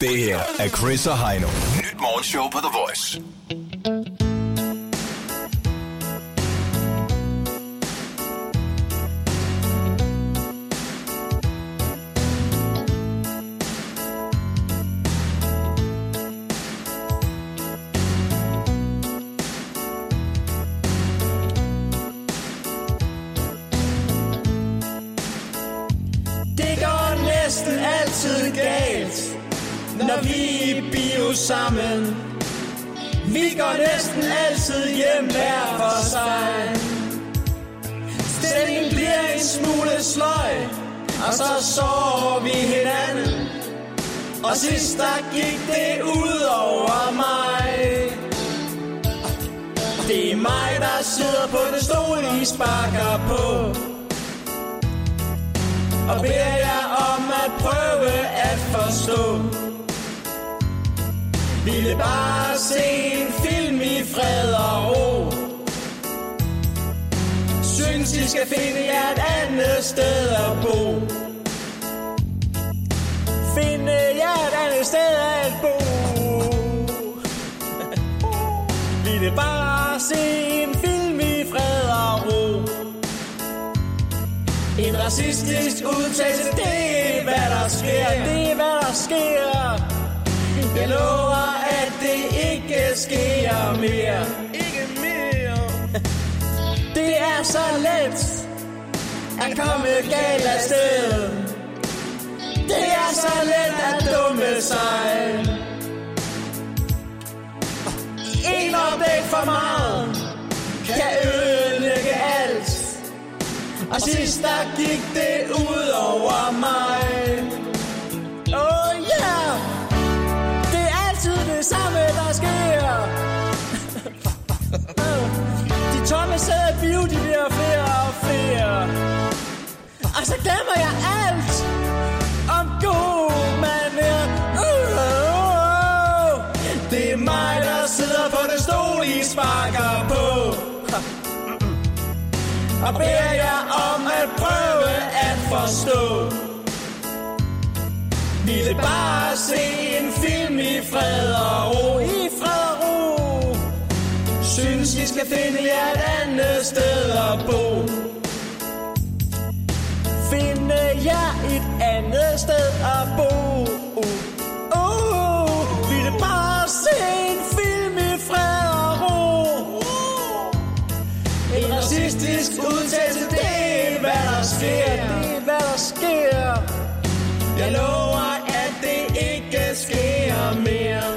Det her er Chris og Heino. Nyt morgenshow på The Voice. Når vi er i bio sammen. Vi går næsten altid hjem hver for sig. Stemningen bliver en smule sløj, og så sover vi hinanden. Og sidst der gik det ud over mig. Det er mig, der sidder på den stol, I sparker på og beder jer om at prøve at forstå. Ville bare se en film i fred og ro. Synes, I skal finde jer et andet sted at bo. Finde jer et andet sted at bo. Ville bare se en film i fred og ro. En racistisk udtalelse, det er hvad der sker, det er hvad der sker. Jeg lover, sker mere. Ikke mere. Det er så let at komme galt af sted. Det er så let at dumme sig. En opdæk for meget kan ødelægge alt. Og sidst der gik det ud over mig Og så glemmer jeg alt Om god manér uh, uh, uh, Det er mig der sidder på den stol I sparker på og beder jer om at prøve at forstå. Ville bare se en film i fred og ro, i fred og ro. Synes I skal finde jer et andet sted at bo. Finde jer et andet sted at bo. Uh, uh, ville bare se en film i fred og ro. En racistisk udtalelse, det er hvad der sker, det er hvad der sker. Jeg lover, at det ikke sker mere.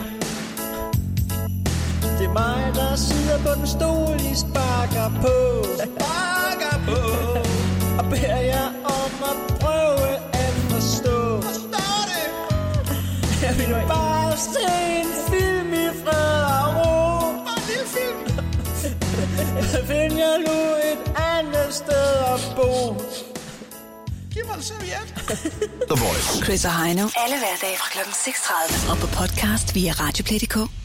Det er mig, der sidder på den stol, I sparker på. Bare se en film i fred og ro. Bare en lille film. Find jeg nu et andet sted at bo. Giv mig en serviet. The Voice. Chris og Heino. Alle hverdage fra kl. 6.30. Og på podcast via Radioplay.dk.